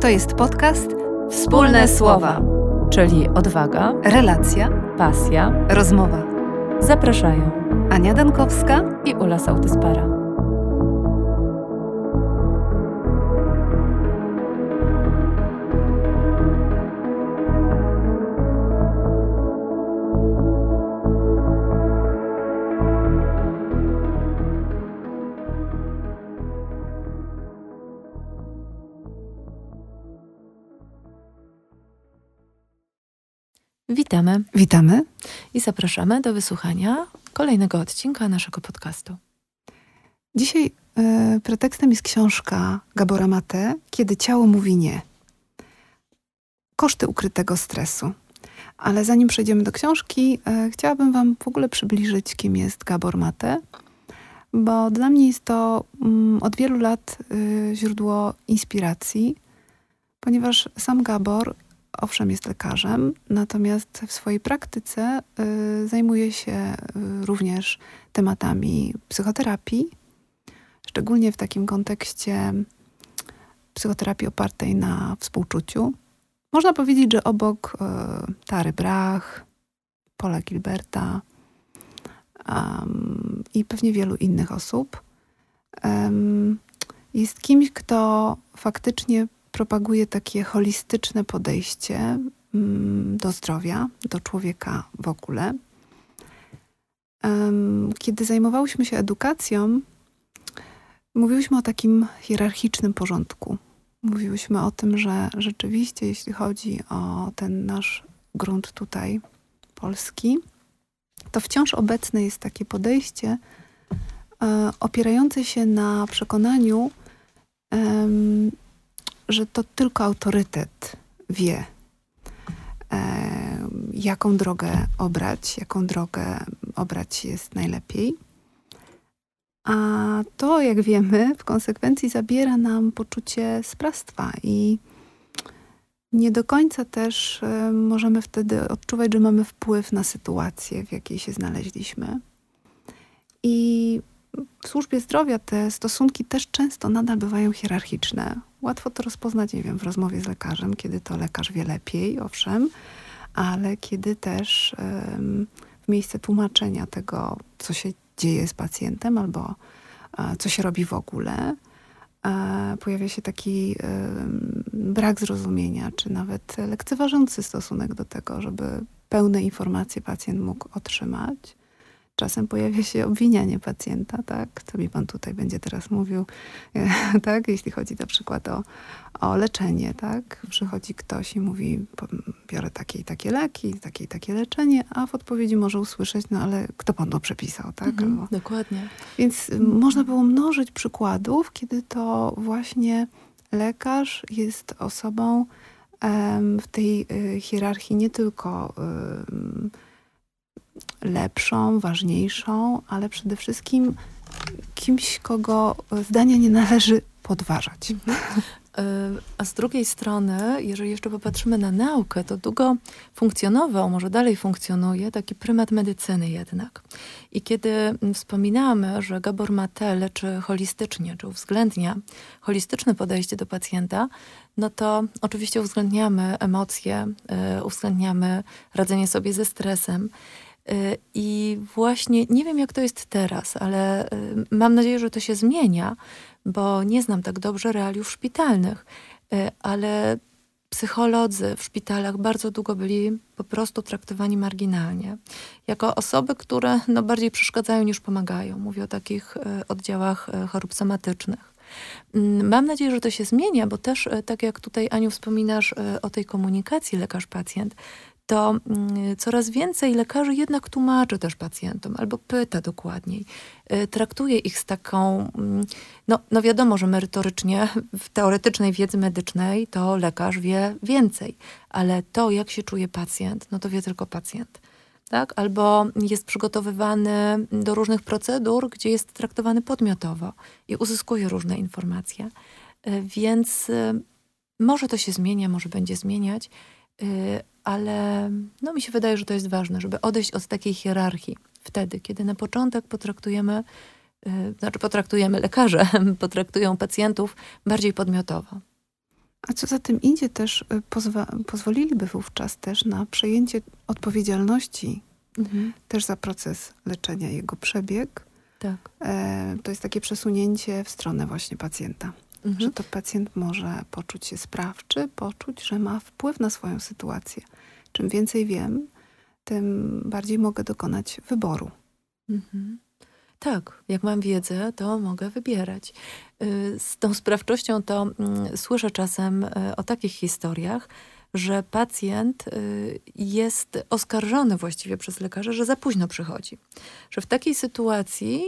To jest podcast Wspólne Słowa, czyli odwaga, relacja, pasja, rozmowa. Zapraszają Ania Dankowska i Ula Sautyspara. Witamy. Witamy. I zapraszamy do wysłuchania kolejnego odcinka naszego podcastu. Dzisiaj y, pretekstem jest książka Gabora Mate, Kiedy ciało mówi nie. Koszty ukrytego stresu. Ale zanim przejdziemy do książki, y, chciałabym Wam w ogóle przybliżyć, kim jest Gabor Mate, bo dla mnie jest to y, od wielu lat y, źródło inspiracji, ponieważ sam Gabor owszem jest lekarzem, natomiast w swojej praktyce y, zajmuje się y, również tematami psychoterapii, szczególnie w takim kontekście psychoterapii opartej na współczuciu. Można powiedzieć, że obok y, Tary Brach, Paula Gilberta i pewnie wielu innych osób, jest kimś, kto faktycznie propaguje takie holistyczne podejście mm, do zdrowia, do człowieka w ogóle. Kiedy zajmowałyśmy się edukacją, mówiłyśmy o takim hierarchicznym porządku. Mówiłyśmy o tym, że rzeczywiście, jeśli chodzi o ten nasz grunt tutaj, polski, to wciąż obecne jest takie podejście e, opierające się na przekonaniu, że to tylko autorytet wie, e, jaką drogę obrać, jaką drogę obrać jest najlepiej. A to, jak wiemy, w konsekwencji zabiera nam poczucie sprawstwa i nie do końca też e, możemy wtedy odczuwać, że mamy wpływ na sytuację, w jakiej się znaleźliśmy. I w służbie zdrowia te stosunki też często nadal bywają hierarchiczne. Łatwo to rozpoznać, nie wiem, w rozmowie z lekarzem, kiedy to lekarz wie lepiej, owszem, ale kiedy też um, w miejsce tłumaczenia tego, co się dzieje z pacjentem albo e, co się robi w ogóle, e, pojawia się taki brak zrozumienia, czy nawet lekceważący stosunek do tego, żeby pełne informacje pacjent mógł otrzymać. Czasem pojawia się obwinianie pacjenta, tak? Co mi pan tutaj będzie teraz mówił, tak? Jeśli chodzi na przykład o, o leczenie, tak? Przychodzi ktoś i mówi, biorę takie i takie leki, takie i takie leczenie, a w odpowiedzi może usłyszeć, no ale kto pan to przepisał, tak? Mhm, Albo... Dokładnie. Więc można było mnożyć przykładów, kiedy to właśnie lekarz jest osobą w tej y, hierarchii nie tylko y, lepszą, ważniejszą, ale przede wszystkim kimś, kogo zdania nie należy podważać. Mhm. E, a z drugiej strony, jeżeli jeszcze popatrzymy na naukę, to długo funkcjonował, może dalej funkcjonuje, taki prymat medycyny jednak. I kiedy wspominamy, że Gabor Mate leczy holistycznie, czy uwzględnia holistyczne podejście do pacjenta, no to oczywiście uwzględniamy emocje, e, uwzględniamy radzenie sobie ze stresem. Y, I właśnie nie wiem, jak to jest teraz, ale y, mam nadzieję, że to się zmienia, bo nie znam tak dobrze realiów szpitalnych, y, ale psycholodzy w szpitalach bardzo długo byli po prostu traktowani marginalnie, jako osoby, które no, bardziej przeszkadzają niż pomagają. Mówię o takich oddziałach chorób somatycznych. Mm, mam nadzieję, że to się zmienia, bo też, tak jak tutaj Aniu wspominasz o tej komunikacji lekarz-pacjent, to mm, coraz więcej lekarzy jednak tłumaczy też pacjentom albo pyta dokładniej. Y, traktuje ich z taką, mm, no, no wiadomo, że merytorycznie, w teoretycznej wiedzy medycznej to lekarz wie więcej, ale to, jak się czuje pacjent, no to wie tylko pacjent. Tak? Albo jest przygotowywany do różnych procedur, gdzie jest traktowany podmiotowo i uzyskuje różne informacje. Y, więc y, może to się zmienia, może będzie zmieniać ale no, mi się wydaje, że to jest ważne, żeby odejść od takiej hierarchii wtedy, kiedy na początek potraktujemy, yy, znaczy potraktujemy lekarze, potraktują pacjentów bardziej podmiotowo. A co za tym idzie też, y, pozwa- pozwoliliby wówczas też na przejęcie odpowiedzialności Mhm. też za proces leczenia, jego przebieg. Tak. E, to jest takie przesunięcie w stronę właśnie pacjenta. Że Mhm. to pacjent może poczuć się sprawczy, poczuć, że ma wpływ na swoją sytuację. Czym więcej wiem, tym bardziej mogę dokonać wyboru. Mhm. Tak, jak mam wiedzę, to mogę wybierać. Y, Z tą sprawczością to mm, słyszę czasem y, o takich historiach, że pacjent y, jest oskarżony właściwie przez lekarza, że za późno przychodzi. Że w takiej sytuacji,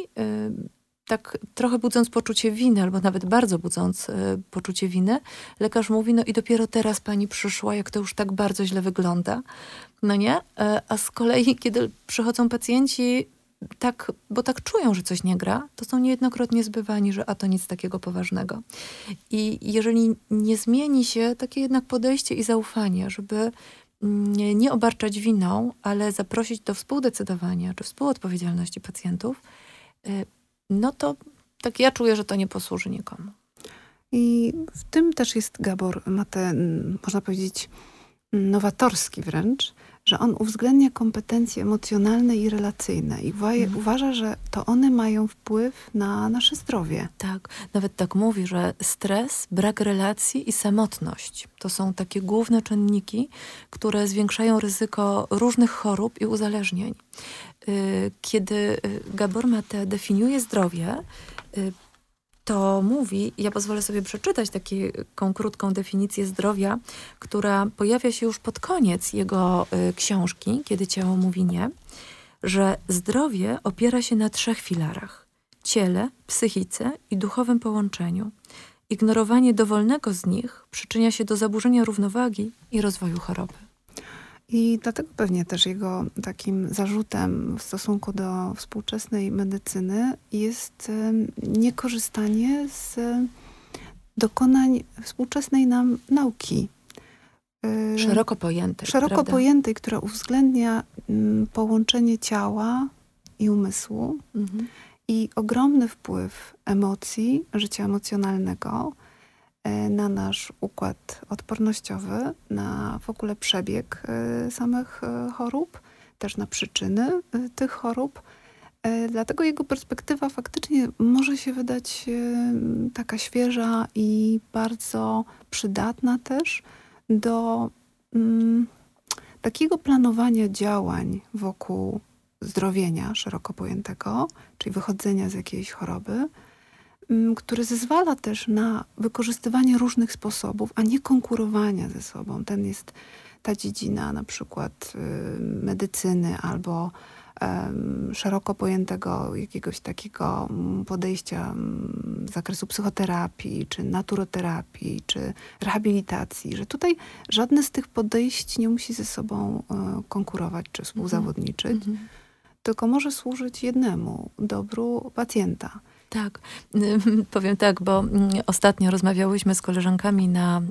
tak trochę budząc poczucie winy, albo nawet bardzo budząc y, poczucie winy, lekarz mówi, no i dopiero teraz pani przyszła, jak to już tak bardzo źle wygląda. No nie? E, A z kolei, kiedy przychodzą pacjenci, tak, bo tak czują, że coś nie gra, to są niejednokrotnie zbywani, że a to nic takiego poważnego. I jeżeli nie zmieni się takie jednak podejście i zaufanie, żeby nie, nie obarczać winą, ale zaprosić do współdecydowania czy współodpowiedzialności pacjentów, y, no to tak ja czuję, że to nie posłuży nikomu. I w tym też jest Gabor, ma ten, można powiedzieć, nowatorski wręcz, że on uwzględnia kompetencje emocjonalne i relacyjne i Mhm. uważa, że to one mają wpływ na nasze zdrowie. Tak, nawet tak mówi, że stres, brak relacji i samotność to są takie główne czynniki, które zwiększają ryzyko różnych chorób i uzależnień. Y, Kiedy y, Gabor Mate definiuje zdrowie, y, to mówi, ja pozwolę sobie przeczytać taką krótką definicję zdrowia, która pojawia się już pod koniec jego książki, kiedy ciało mówi nie, że zdrowie opiera się na trzech filarach ciele, psychice i duchowym połączeniu. Ignorowanie dowolnego z nich przyczynia się do zaburzenia równowagi i rozwoju choroby. I dlatego pewnie też jego takim zarzutem w stosunku do współczesnej medycyny jest niekorzystanie z dokonań współczesnej nam nauki. Y, Szeroko pojęte. szeroko prawda? pojętej, która uwzględnia mm, połączenie ciała i umysłu Mhm. i ogromny wpływ emocji, życia emocjonalnego na nasz układ odpornościowy, na w ogóle przebieg e, samych e, chorób, też na przyczyny e, tych chorób. E, Dlatego jego perspektywa faktycznie może się wydać e, taka świeża i bardzo przydatna też do mm, takiego planowania działań wokół zdrowienia szeroko pojętego, czyli wychodzenia z jakiejś choroby, który zezwala też na wykorzystywanie różnych sposobów, a nie konkurowania ze sobą. Ten jest ta dziedzina na przykład y, medycyny albo szeroko pojętego jakiegoś takiego mm, podejścia mm, z zakresu psychoterapii, czy naturoterapii, czy rehabilitacji, że tutaj żadne z tych podejść nie musi ze sobą e, konkurować czy współzawodniczyć Mhm. tylko może służyć jednemu dobru pacjenta. Tak, powiem tak, bo mm, ostatnio rozmawiałyśmy z koleżankami na y,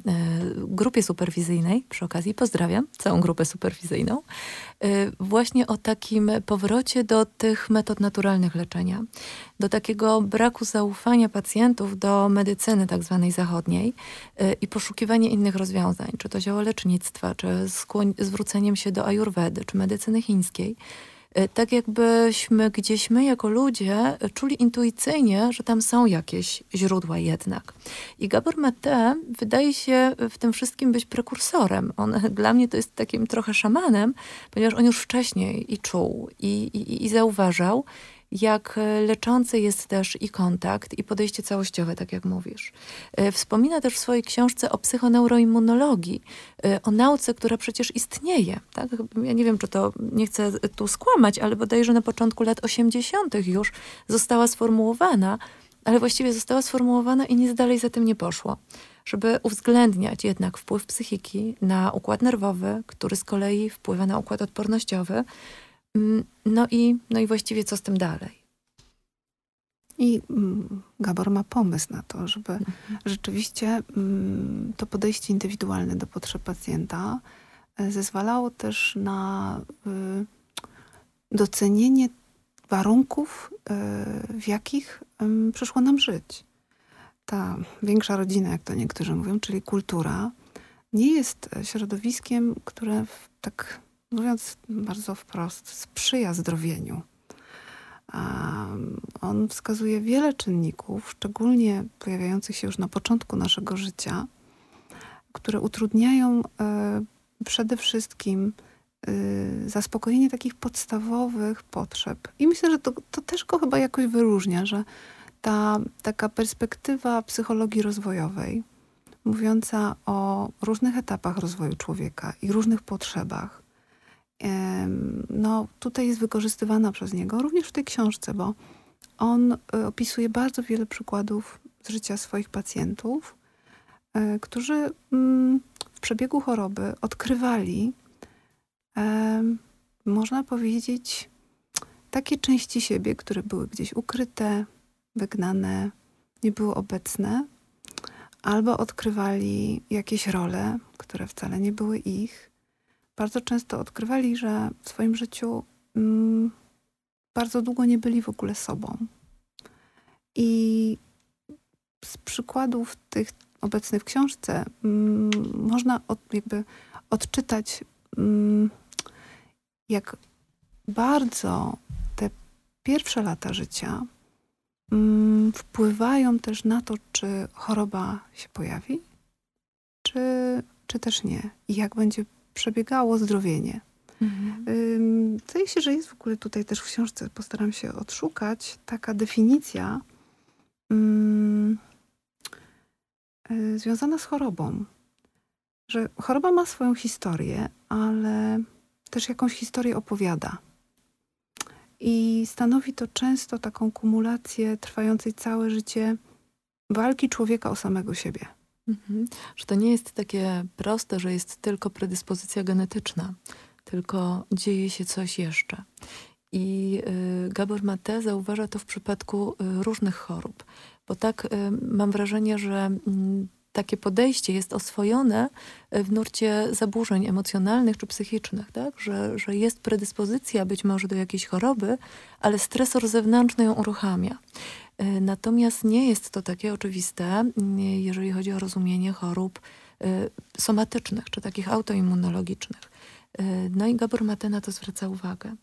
grupie superwizyjnej, przy okazji pozdrawiam całą grupę superwizyjną, y, właśnie o takim powrocie do tych metod naturalnych leczenia, do takiego braku zaufania pacjentów do medycyny tak zwanej zachodniej y, i poszukiwanie innych rozwiązań, czy to ziołolecznictwa, czy zwróceniem się do ajurwedy, czy medycyny chińskiej. Y, Tak jakbyśmy gdzieś my jako ludzie czuli intuicyjnie, że tam są jakieś źródła jednak. I Gabor Mate wydaje się w tym wszystkim być prekursorem. On dla mnie to jest takim trochę szamanem, ponieważ on już wcześniej i czuł, i, i, i zauważał, jak e, leczący jest też i kontakt, i podejście całościowe, tak jak mówisz. E, Wspomina też w swojej książce o psychoneuroimmunologii, e, o nauce, która przecież istnieje. Tak? Ja nie wiem, czy to nie chcę tu skłamać, ale bodajże na początku lat 80. już została sformułowana, ale właściwie została sformułowana i nic dalej za tym nie poszło. Żeby uwzględniać jednak wpływ psychiki na układ nerwowy, który z kolei wpływa na układ odpornościowy, No i, no i właściwie co z tym dalej? I mm, Gabor ma pomysł na to, żeby rzeczywiście mm, to podejście indywidualne do potrzeb pacjenta e, zezwalało też na y, docenienie warunków, y, w jakich przyszło nam żyć. ta większa rodzina, jak to niektórzy mówią, czyli kultura, nie jest środowiskiem, które tak mówiąc bardzo wprost, sprzyja zdrowieniu. On wskazuje wiele czynników, szczególnie pojawiających się już na początku naszego życia, które utrudniają e, przede wszystkim e, zaspokojenie takich podstawowych potrzeb. I myślę, że to, to też go chyba jakoś wyróżnia, że ta taka perspektywa psychologii rozwojowej, mówiąca o różnych etapach rozwoju człowieka i różnych potrzebach, no, tutaj jest wykorzystywana przez niego, również w tej książce, bo on e, opisuje bardzo wiele przykładów z życia swoich pacjentów, e, którzy mm, w przebiegu choroby odkrywali, można powiedzieć, takie części siebie, które były gdzieś ukryte, wygnane, nie były obecne, albo odkrywali jakieś role, które wcale nie były ich bardzo często odkrywali, że w swoim życiu mm, bardzo długo nie byli w ogóle sobą. I z przykładów tych obecnych w książce mm, można od, jakby odczytać, mm, jak bardzo te pierwsze lata życia mm, wpływają też na to, czy choroba się pojawi, czy, czy też nie. I jak będzie przebiegało zdrowienie. Mhm. Zdaje się, że jest w ogóle tutaj też w książce, postaram się odszukać, taka definicja um, związana z chorobą. Że choroba ma swoją historię, ale też jakąś historię opowiada. I stanowi to często taką kumulację trwającej całe życie walki człowieka o samego siebie. Mhm. Że to nie jest takie proste, że jest tylko predyspozycja genetyczna, tylko dzieje się coś jeszcze. I y, Gabor Mate zauważa to w przypadku y, różnych chorób, bo tak y, mam wrażenie, że mm, takie podejście jest oswojone w nurcie zaburzeń emocjonalnych czy psychicznych, tak? że, że jest predyspozycja być może do jakiejś choroby, ale stresor zewnętrzny ją uruchamia. E, natomiast nie jest to takie oczywiste, jeżeli chodzi o rozumienie chorób e, somatycznych czy takich autoimmunologicznych. E, no i Gabor Mate na to zwraca uwagę.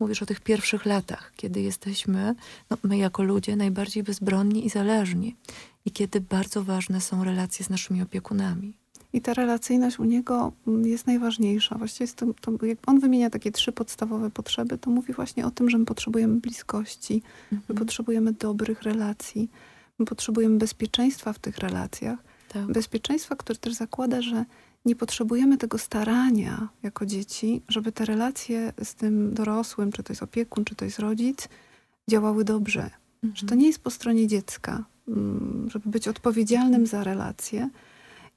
Mówisz o tych pierwszych latach, kiedy jesteśmy, no, my jako ludzie, najbardziej bezbronni i zależni. I kiedy bardzo ważne są relacje z naszymi opiekunami. I ta relacyjność u niego mm, jest najważniejsza. Właściwie jest to, to, jak on wymienia takie trzy podstawowe potrzeby, to mówi właśnie o tym, że my potrzebujemy bliskości, mhm. my potrzebujemy dobrych relacji, my potrzebujemy bezpieczeństwa w tych relacjach. Tak. Bezpieczeństwa, które też zakłada, że nie potrzebujemy tego starania jako dzieci, żeby te relacje z tym dorosłym, czy to jest opiekun, czy to jest rodzic, działały dobrze. Mhm. Że to nie jest po stronie dziecka, mm, żeby być odpowiedzialnym za relacje,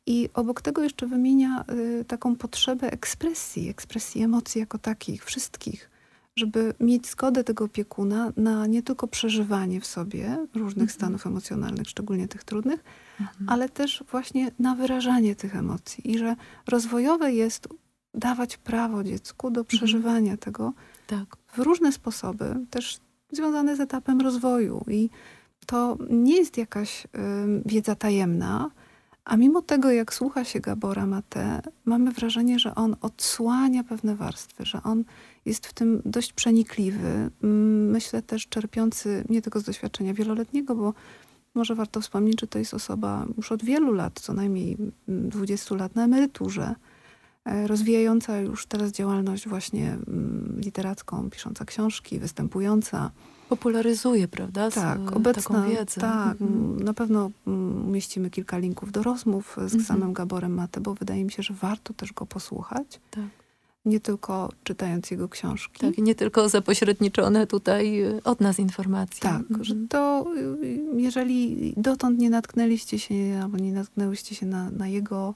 i obok tego jeszcze wymienia y, taką potrzebę ekspresji, ekspresji emocji jako takich, wszystkich, żeby mieć zgodę tego opiekuna na nie tylko przeżywanie w sobie różnych mhm. stanów emocjonalnych, szczególnie tych trudnych, mhm. ale też właśnie na wyrażanie tych emocji. I że rozwojowe jest dawać prawo dziecku do mhm. przeżywania tego tak. w różne sposoby, też związane z etapem rozwoju. I to nie jest jakaś y, wiedza tajemna, a mimo tego, jak słucha się Gabora Mate, mamy wrażenie, że on odsłania pewne warstwy, że on jest w tym dość przenikliwy. Myślę też czerpiący nie tylko z doświadczenia wieloletniego, bo może warto wspomnieć, że to jest osoba już od wielu lat, co najmniej 20 lat na emeryturze, e, rozwijająca już teraz działalność właśnie literacką, pisząca książki, występująca popularyzuje, prawda? tak, obecna, taką wiedzę. Tak, mhm. na pewno umieścimy kilka linków do rozmów z mhm. samym Gaborem Mate, bo wydaje mi się, że warto też go posłuchać. Tak. Nie tylko czytając jego książki. Tak, nie tylko zapośredniczone tutaj y, od nas informacje. Tak, mhm. że to jeżeli dotąd nie natknęliście się, albo nie natknęłyście się na, na jego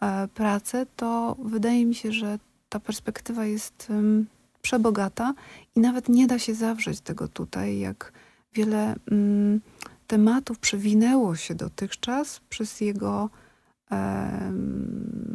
e, pracę, to wydaje mi się, że ta perspektywa jest przebogata i nawet nie da się zawrzeć tego tutaj, jak wiele mm, tematów przewinęło się dotychczas przez jego e,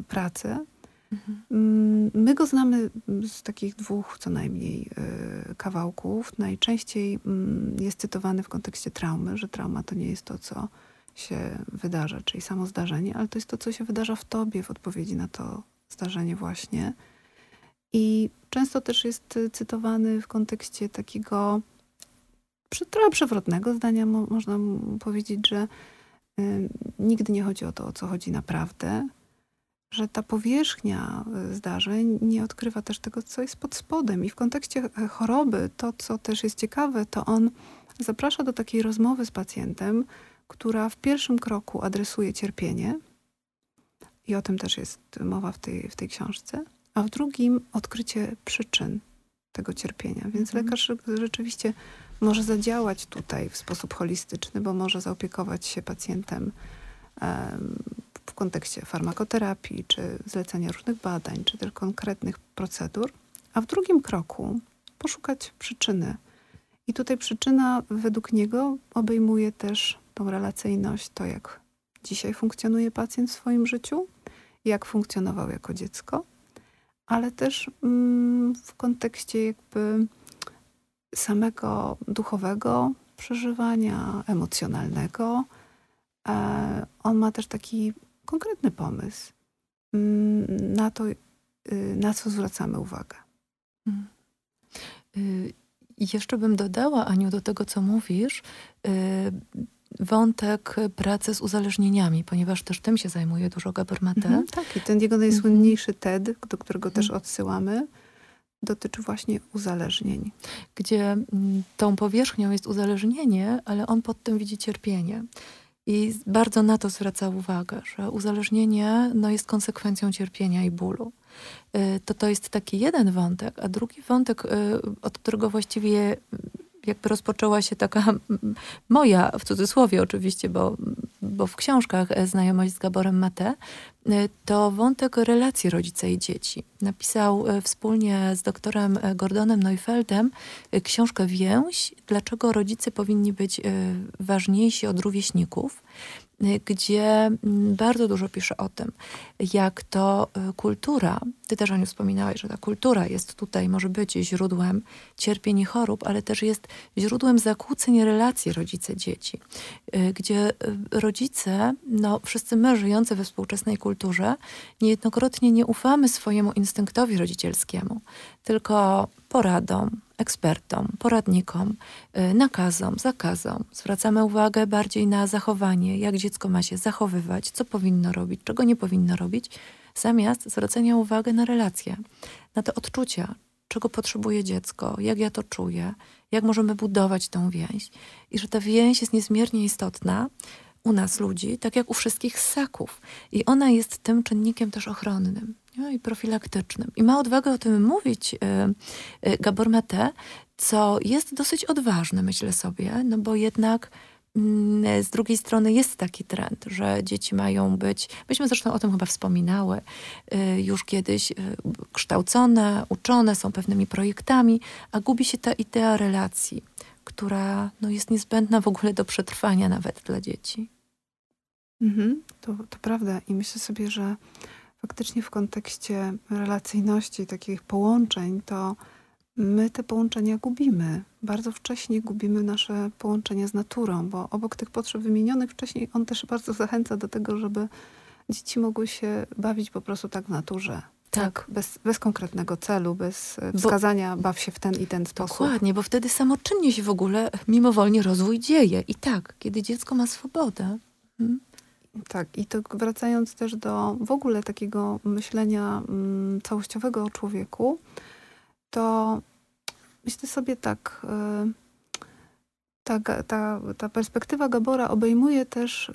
pracę. Mhm. My go znamy z takich dwóch co najmniej e, kawałków. Najczęściej mm, jest cytowany w kontekście traumy, że trauma to nie jest to, co się wydarza, czyli samo zdarzenie, ale to jest to, co się wydarza w tobie w odpowiedzi na to zdarzenie właśnie. I często też jest cytowany w kontekście takiego trochę przewrotnego zdania, mo, można powiedzieć, że y, nigdy nie chodzi o to, o co chodzi naprawdę, że ta powierzchnia y, zdarzeń nie odkrywa też tego, co jest pod spodem. I w kontekście e, choroby, to co też jest ciekawe, to on zaprasza do takiej rozmowy z pacjentem, która w pierwszym kroku adresuje cierpienie, i o tym też jest mowa w tej, w tej książce, a w drugim odkrycie przyczyn tego cierpienia. Więc mhm. lekarz rzeczywiście może zadziałać tutaj w sposób holistyczny, bo może zaopiekować się pacjentem w kontekście farmakoterapii, czy zlecenia różnych badań, czy też konkretnych procedur, a w drugim kroku poszukać przyczyny. I tutaj przyczyna według niego obejmuje też tą relacyjność, to jak dzisiaj funkcjonuje pacjent w swoim życiu, jak funkcjonował jako dziecko, ale też mm, w kontekście jakby samego duchowego przeżywania, emocjonalnego. E, on ma też taki konkretny pomysł mm, na to, y, na co zwracamy uwagę. Hmm. I jeszcze bym dodała, Aniu, do tego, co mówisz, y, wątek pracy z uzależnieniami, ponieważ też tym się zajmuje dużo Gabor Mate. Mhm, tak, i ten jego najsłynniejszy TED, do którego też mhm. odsyłamy, dotyczy właśnie uzależnień. Gdzie mm, tą powierzchnią jest uzależnienie, ale on pod tym widzi cierpienie. I bardzo na to zwraca uwagę, że uzależnienie no, jest konsekwencją cierpienia i bólu. Y, to to jest taki jeden wątek, a drugi wątek, y, od którego właściwie jakby rozpoczęła się taka moja, w cudzysłowie oczywiście, bo, bo w książkach e, znajomość z Gaborem Mate, e, to wątek relacji rodzica i dzieci. Napisał e, wspólnie z doktorem Gordonem Neufeldem książkę Więź, dlaczego rodzice powinni być ważniejsi od rówieśników gdzie mm, bardzo dużo pisze o tym, jak to y, kultura, ty też o nim wspominałeś, że ta kultura jest tutaj, może być źródłem cierpień i chorób, ale też jest źródłem zakłóceń relacji rodzice-dzieci, y, gdzie y, rodzice, no wszyscy my żyjący we współczesnej kulturze, niejednokrotnie nie ufamy swojemu instynktowi rodzicielskiemu, tylko poradom, ekspertom, poradnikom, y, nakazom, zakazom. Zwracamy uwagę bardziej na zachowanie, jak dziecko ma się zachowywać, co powinno robić, czego nie powinno robić, zamiast zwracania uwagi na relacje, na te odczucia, czego potrzebuje dziecko, jak ja to czuję, jak możemy budować tą więź. I że ta więź jest niezmiernie istotna u nas ludzi, tak jak u wszystkich ssaków. I ona jest tym czynnikiem też ochronnym i profilaktycznym. I ma odwagę o tym mówić y, y, Gabor Mate, co jest dosyć odważne, myślę sobie, no bo jednak mm, z drugiej strony jest taki trend, że dzieci mają być, myśmy zresztą o tym chyba wspominały, y, już kiedyś kształcone, uczone, są pewnymi projektami, a gubi się ta idea relacji, która no, jest niezbędna w ogóle do przetrwania nawet dla dzieci. Mhm, to, to prawda i myślę sobie, że faktycznie w kontekście relacyjności, takich połączeń, to my te połączenia gubimy. Bardzo wcześnie gubimy nasze połączenia z naturą, bo obok tych potrzeb wymienionych wcześniej, on też bardzo zachęca do tego, żeby dzieci mogły się bawić po prostu tak w naturze. Tak. tak. Bez, bez konkretnego celu, bez wskazania, bo, baw się w ten i ten sposób. Dokładnie, bo wtedy samoczynnie się w ogóle mimowolnie rozwój dzieje. I tak, kiedy dziecko ma swobodę. Hmm? Tak, i to wracając też do w ogóle takiego myślenia mm, całościowego o człowieku, to myślę sobie tak, y, ta, ta, ta perspektywa Gabora obejmuje też y,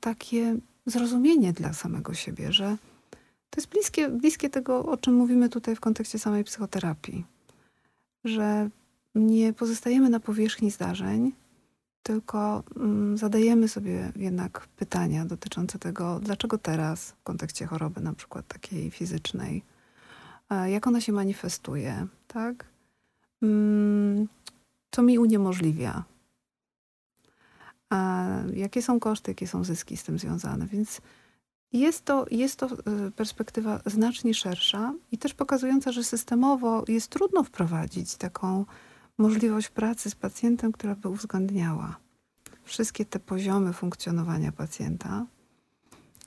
takie zrozumienie dla samego siebie, że to jest bliskie, bliskie tego, o czym mówimy tutaj w kontekście samej psychoterapii. Że nie pozostajemy na powierzchni zdarzeń, tylko mm, zadajemy sobie jednak pytania dotyczące tego, dlaczego teraz w kontekście choroby, na przykład takiej fizycznej, jak ona się manifestuje, tak? Mm, co mi uniemożliwia? A jakie są koszty, jakie są zyski z tym związane? Więc jest to, jest to y, perspektywa znacznie szersza i też pokazująca, że systemowo jest trudno wprowadzić taką możliwość pracy z pacjentem, która by uwzględniała wszystkie te poziomy funkcjonowania pacjenta.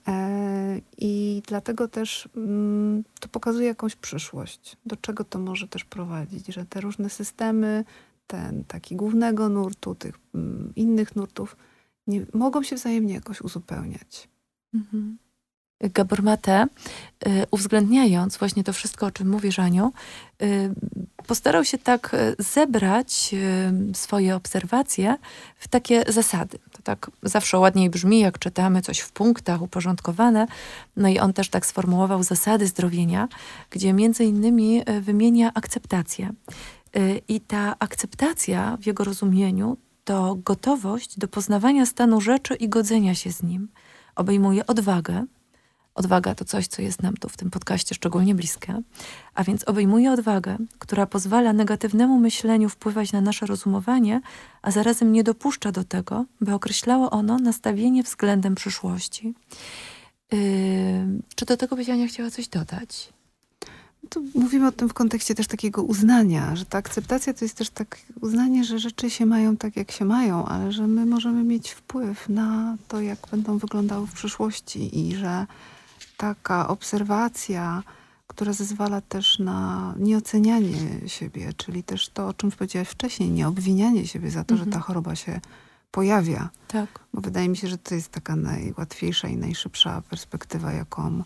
E, I dlatego też mm, to pokazuje jakąś przyszłość, do czego to może też prowadzić, że te różne systemy, ten taki głównego nurtu, tych mm, innych nurtów, nie, mogą się wzajemnie jakoś uzupełniać. Mhm. Gabor Mate, y, uwzględniając właśnie to wszystko, o czym mówisz, Aniu, y, postarał się tak y, zebrać swoje obserwacje w takie zasady. To tak zawsze ładniej brzmi, jak czytamy coś w punktach uporządkowane. No i on też tak sformułował zasady zdrowienia, gdzie między innymi wymienia akceptację. I ta akceptacja w jego rozumieniu to gotowość do poznawania stanu rzeczy i godzenia się z nim. Obejmuje odwagę, Odwaga to coś, co jest nam tu w tym podcaście szczególnie bliskie, a więc obejmuje odwagę, która pozwala negatiwnemu myśleniu wpływać na nasze rozumowanie, a zarazem nie dopuszcza do tego, by określało ono nastawienie względem przyszłości. Yy, czy do tego byś Ania chciała coś dodać? Mówimy o tym w kontekście też takiego uznania, że ta akceptacja to jest też tak uznanie, że rzeczy się mają tak, jak się mają, ale że my możemy mieć wpływ na to, jak będą wyglądały w przyszłości i że taka obserwacja, która zezwala też na nieocenianie siebie, czyli też to, o czym powiedziałaś wcześniej, nieobwinianie siebie za to, mhm. że ta mhm. choroba się pojawia. Tak. Bo wydaje mi się, że to jest taka najłatwiejsza i najszybsza perspektywa, jaką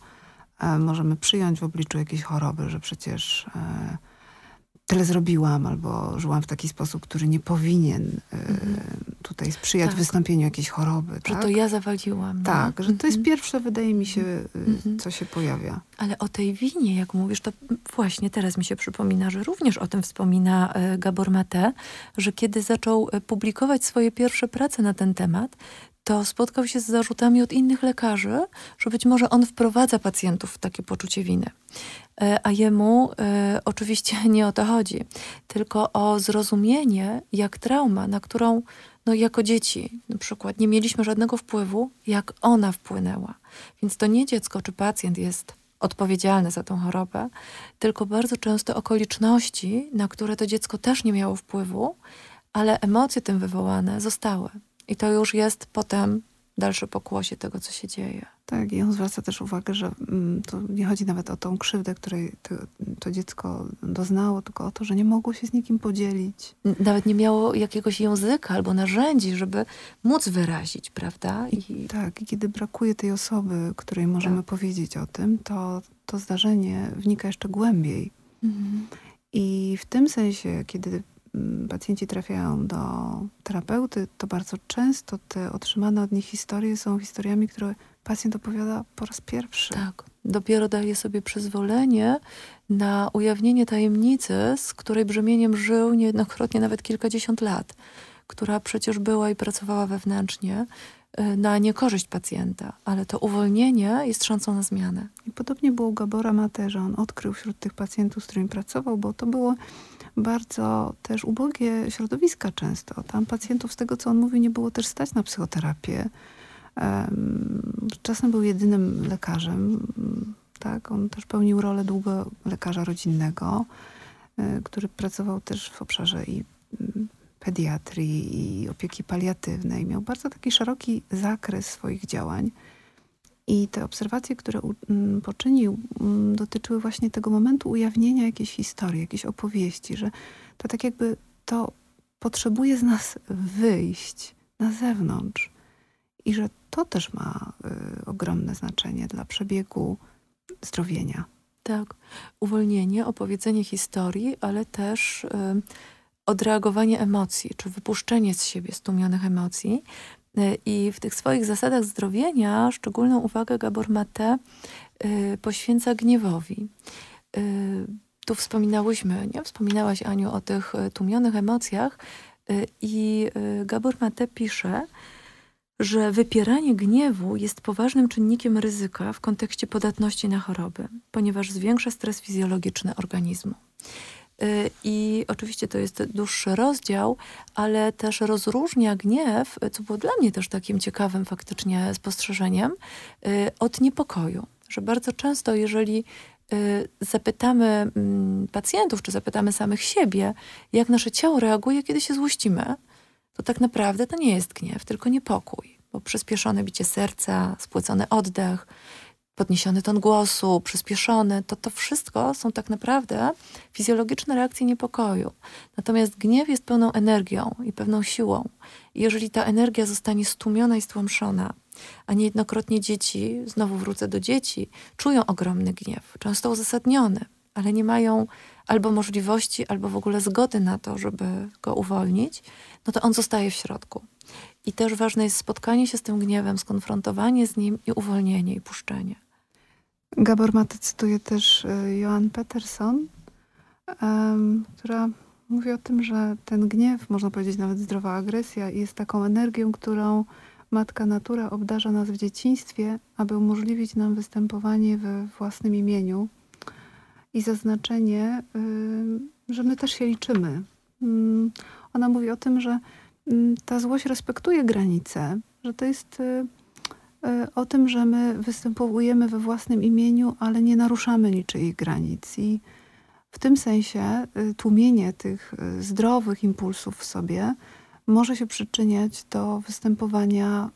e, możemy przyjąć w obliczu jakiejś choroby, że przecież e, tyle zrobiłam, albo żyłam w taki sposób, który nie powinien y, tutaj sprzyjać tak. wystąpieniu jakiejś choroby. Że tak? to ja zawaliłam. Tak, że to jest pierwsze, wydaje mi się, y, co się pojawia. Ale o tej winie, jak mówisz, to właśnie teraz mi się przypomina, że również o tym wspomina y, Gabor Mate, że kiedy zaczął publikować swoje pierwsze prace na ten temat, to spotkał się z zarzutami od innych lekarzy, że być może on wprowadza pacjentów w takie poczucie winy. E, a jemu e, oczywiście nie o to chodzi, tylko o zrozumienie, jak trauma, na którą no, jako dzieci na przykład nie mieliśmy żadnego wpływu, jak ona wpłynęła. Więc to nie dziecko czy pacjent jest odpowiedzialny za tą chorobę, tylko bardzo często okoliczności, na które to dziecko też nie miało wpływu, ale emocje tym wywołane zostały. I to już jest potem dalsze pokłosie tego, co się dzieje. Tak, i on zwraca też uwagę, że mm, to nie chodzi nawet o tą krzywdę, której to, to, dziecko doznało, tylko o to, że nie mogło się z nikim podzielić. Nawet nie miało jakiegoś języka albo narzędzi, żeby móc wyrazić, prawda? I... Tak, i kiedy brakuje tej osoby, której możemy tak. powiedzieć o tym, to to zdarzenie wnika jeszcze głębiej. Mhm. I w tym sensie, kiedy pacjenci trafiają do terapeuty, to bardzo często te otrzymane od nich historie są historiami, które pacjent opowiada po raz pierwszy. Tak. Dopiero daje sobie przyzwolenie na ujawnienie tajemnicy, z której brzemieniem żył niejednokrotnie nawet kilkadziesiąt lat, która przecież była i pracowała wewnętrznie y, na niekorzyść pacjenta, ale to uwolnienie jest szansą na zmianę. I podobnie było u Gabora Mate, że on odkrył wśród tych pacjentów, z którymi pracował, bo to było bardzo też ubogie środowiska często. Tam pacjentów, z tego co on mówi, nie było też stać na psychoterapię. Czasem był jedynym lekarzem. Tak, on też pełnił rolę długo lekarza rodzinnego, e, który pracował też w obszarze i mm, pediatrii i opieki paliatywnej. Miał bardzo taki szeroki zakres swoich działań. I te obserwacje, które mm, poczynił, mm, dotyczyły właśnie tego momentu ujawnienia jakiejś historii, jakiejś opowieści, że to tak jakby to potrzebuje z nas wyjść na zewnątrz i że to też ma y, ogromne znaczenie dla przebiegu zdrowienia. Tak, uwolnienie, opowiedzenie historii, ale też y, odreagowanie emocji, czy wypuszczenie z siebie stłumionych emocji, I w tych swoich zasadach zdrowienia szczególną uwagę Gabor Mate y, poświęca gniewowi. Y, tu wspominałyśmy, nie? Wspominałaś Aniu o tych tłumionych emocjach i Gabor Mate pisze, że wypieranie gniewu jest poważnym czynnikiem ryzyka w kontekście podatności na choroby, ponieważ zwiększa stres fizjologiczny organizmu. Y, I oczywiście to jest dłuższy rozdział, ale też rozróżnia gniew, co było dla mnie też takim ciekawym faktycznie spostrzeżeniem, y, od niepokoju. Że bardzo często, jeżeli y, zapytamy mm, pacjentów, czy zapytamy samych siebie, jak nasze ciało reaguje, kiedy się złościmy, to tak naprawdę to nie jest gniew, tylko niepokój, bo przyspieszone bicie serca, spłycony oddech, podniesiony ton głosu, przyspieszony, to to wszystko są tak naprawdę fizjologiczne reakcje niepokoju. Natomiast gniew jest pełną energią i pewną siłą. I jeżeli ta energia zostanie stłumiona i stłamszona, a niejednokrotnie dzieci, znowu wrócę do dzieci, czują ogromny gniew, często uzasadniony, ale nie mają albo możliwości, albo w ogóle zgody na to, żeby go uwolnić, no to on zostaje w środku. I też ważne jest spotkanie się z tym gniewem, skonfrontowanie z nim i uwolnienie i puszczenie. Gabor Maty cytuje też y, Joan Peterson, która mówi o tym, że ten gniew, można powiedzieć nawet zdrowa agresja, jest taką energią, którą Matka Natura obdarza nas w dzieciństwie, aby umożliwić nam występowanie we własnym imieniu i zaznaczenie, że my też się liczymy. Mm, ona mówi o tym, że mm, ta złość respektuje granice, że to jest y, o tym, że my występujemy we własnym imieniu, ale nie naruszamy niczyich granic. I w tym sensie tłumienie tych zdrowych impulsów w sobie może się przyczyniać do występowania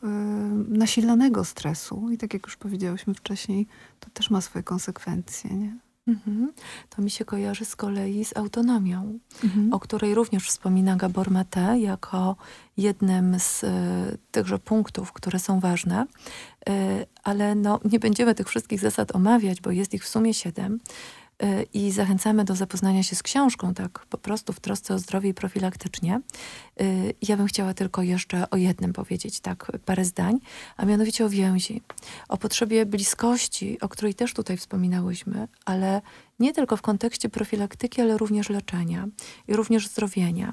nasilanego stresu. I tak jak już powiedziałyśmy wcześniej, to też ma swoje konsekwencje. Nie? Mhm. To mi się kojarzy z kolei z autonomią, mhm. o której również wspomina Gabor Mate jako jednym z y, tychże punktów, które są ważne. Y, ale no, nie będziemy tych wszystkich zasad omawiać, bo jest ich w sumie siedem. Y, i zachęcamy do zapoznania się z książką, tak po prostu w trosce o zdrowie i profilaktycznie. Y, ja bym chciała tylko jeszcze o jednym powiedzieć, tak parę zdań, a mianowicie o więzi, o potrzebie bliskości, o której też tutaj wspominałyśmy, ale nie tylko w kontekście profilaktyki, ale również leczenia i również zdrowienia.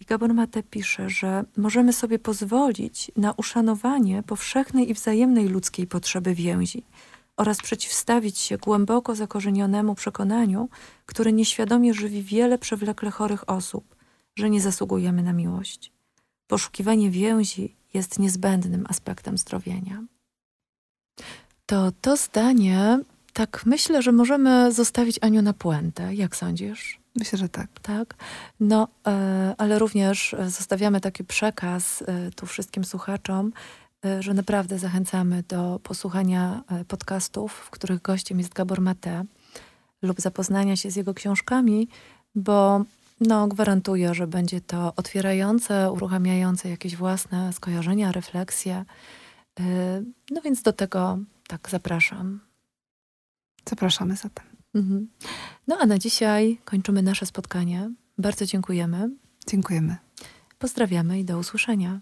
I Gabor Mate pisze, że możemy sobie pozwolić na uszanowanie powszechnej i wzajemnej ludzkiej potrzeby więzi oraz przeciwstawić się głęboko zakorzenionemu przekonaniu, które nieświadomie żywi wiele przewlekle chorych osób, że nie zasługujemy na miłość. Poszukiwanie więzi jest niezbędnym aspektem zdrowienia. To to zdanie, tak myślę, że możemy zostawić Aniu na puentę. Jak sądzisz? Myślę, że tak. Tak. No, e, ale również zostawiamy taki przekaz e, tu wszystkim słuchaczom, E, że naprawdę zachęcamy do posłuchania e, podcastów, w których gościem jest Gabor Mate lub zapoznania się z jego książkami, bo no, gwarantuję, że będzie to otwierające, uruchamiające jakieś własne skojarzenia, refleksje. E, no więc do tego tak zapraszam. Zapraszamy zatem. Mhm. No a na dzisiaj kończymy nasze spotkanie. Bardzo dziękujemy. Dziękujemy. Pozdrawiamy i do usłyszenia.